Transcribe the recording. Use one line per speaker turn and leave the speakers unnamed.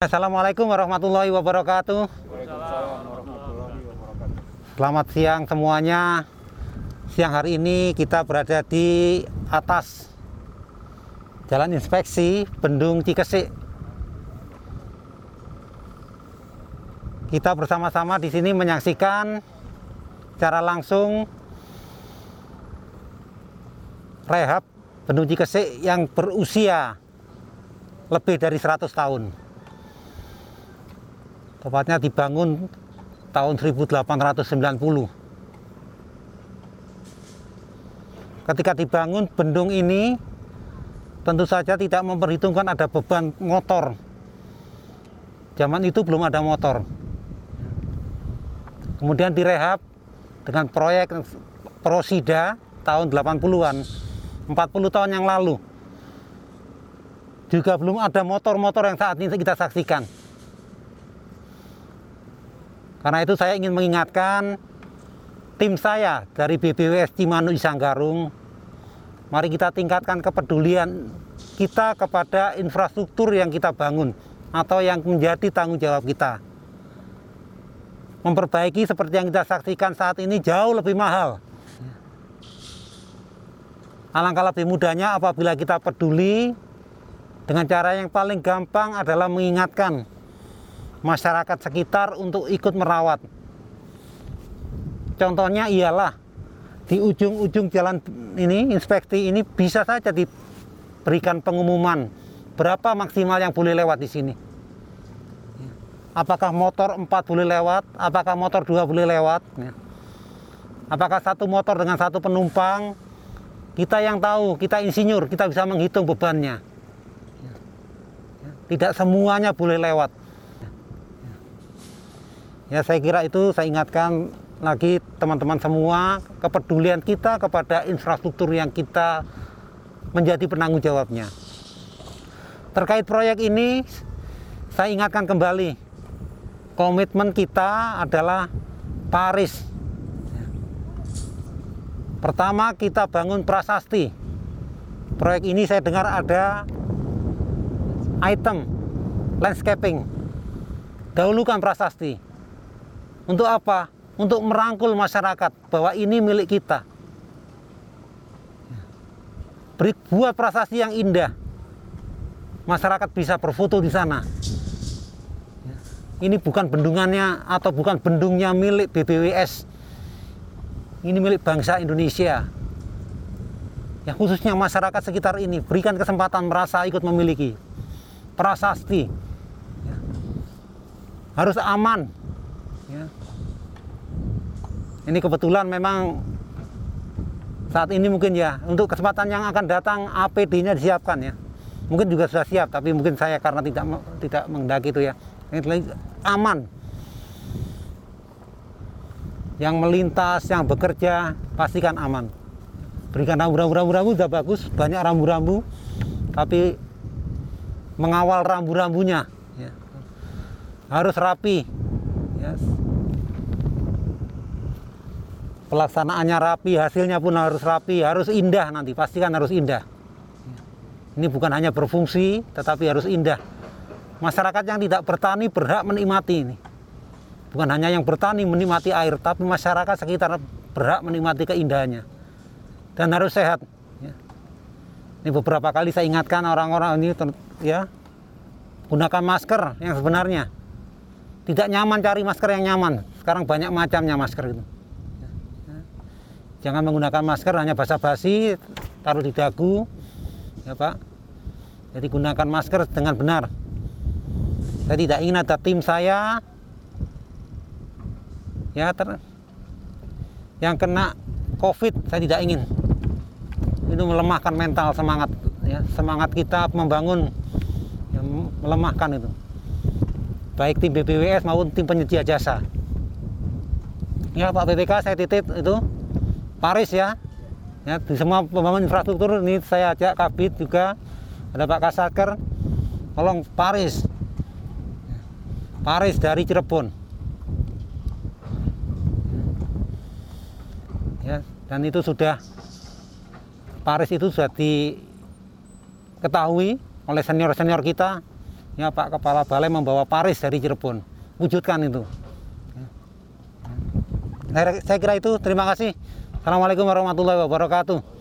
Assalamualaikum warahmatullahi wabarakatuh. Selamat siang semuanya. Siang hari ini kita berada di atas Jalan Inspeksi Bendung Cikesik. Kita bersama-sama di sini menyaksikan secara langsung rehab Bendung Cikesik yang berusia lebih dari 100 tahun. Tepatnya dibangun tahun 1890. Ketika dibangun bendung ini tentu saja tidak memperhitungkan ada beban motor. Zaman itu belum ada motor. Kemudian direhab dengan proyek Prosida tahun 80-an, 40 tahun yang lalu. Juga belum ada motor-motor yang saat ini kita saksikan. Karena itu saya ingin mengingatkan tim saya dari BBWS Cimanu Isanggarung, mari kita tingkatkan kepedulian kita kepada infrastruktur yang kita bangun atau yang menjadi tanggung jawab kita. Memperbaiki seperti yang kita saksikan saat ini jauh lebih mahal. Alangkah lebih mudahnya apabila kita peduli dengan cara yang paling gampang adalah mengingatkan masyarakat sekitar untuk ikut merawat. Contohnya ialah di ujung-ujung jalan ini, inspeksi ini bisa saja diberikan pengumuman berapa maksimal yang boleh lewat di sini. Apakah motor 4 boleh lewat, apakah motor 2 boleh lewat. Ya. Apakah satu motor dengan satu penumpang, kita yang tahu, kita insinyur, kita bisa menghitung bebannya. Ya. Tidak semuanya boleh lewat. Ya saya kira itu saya ingatkan lagi teman-teman semua kepedulian kita kepada infrastruktur yang kita menjadi penanggung jawabnya. Terkait proyek ini saya ingatkan kembali komitmen kita adalah Paris. Pertama kita bangun prasasti. Proyek ini saya dengar ada item landscaping. Dahulukan prasasti untuk apa? Untuk merangkul masyarakat bahwa ini milik kita. Beri, buat prasasti yang indah. Masyarakat bisa berfoto di sana. Ini bukan bendungannya atau bukan bendungnya milik BBWS. Ini milik bangsa Indonesia. Ya khususnya masyarakat sekitar ini berikan kesempatan merasa ikut memiliki prasasti. Harus aman. Ya ini kebetulan memang saat ini mungkin ya untuk kesempatan yang akan datang APD-nya disiapkan ya. Mungkin juga sudah siap tapi mungkin saya karena tidak tidak menghendaki itu ya. Ini aman. Yang melintas yang bekerja pastikan aman. Berikan rambu-rambu-rambu sudah bagus banyak rambu-rambu tapi mengawal rambu-rambunya ya. harus rapi ya pelaksanaannya rapi, hasilnya pun harus rapi, harus indah nanti, pastikan harus indah. Ini bukan hanya berfungsi, tetapi harus indah. Masyarakat yang tidak bertani berhak menikmati ini. Bukan hanya yang bertani menikmati air, tapi masyarakat sekitar berhak menikmati keindahannya. Dan harus sehat. Ya. Ini beberapa kali saya ingatkan orang-orang ini, ya, gunakan masker yang sebenarnya. Tidak nyaman cari masker yang nyaman. Sekarang banyak macamnya masker itu. Jangan menggunakan masker hanya basa-basi taruh di dagu ya Pak. Jadi gunakan masker dengan benar. Saya tidak ingin ada tim saya ya ter, yang kena covid saya tidak ingin. Itu melemahkan mental semangat ya semangat kita membangun ya, melemahkan itu baik tim BPWS maupun tim penyedia jasa. Ya Pak BPK saya titip itu Paris ya. Ya, di semua pembangunan infrastruktur ini saya ajak Kabit juga ada Pak Kasaker tolong Paris. Paris dari Cirebon. Ya dan itu sudah Paris itu sudah diketahui oleh senior-senior kita ya Pak Kepala Balai membawa Paris dari Cirebon. Wujudkan itu. Ya. Saya kira itu. Terima kasih. Assalamualaikum warahmatullahi wabarakatuh.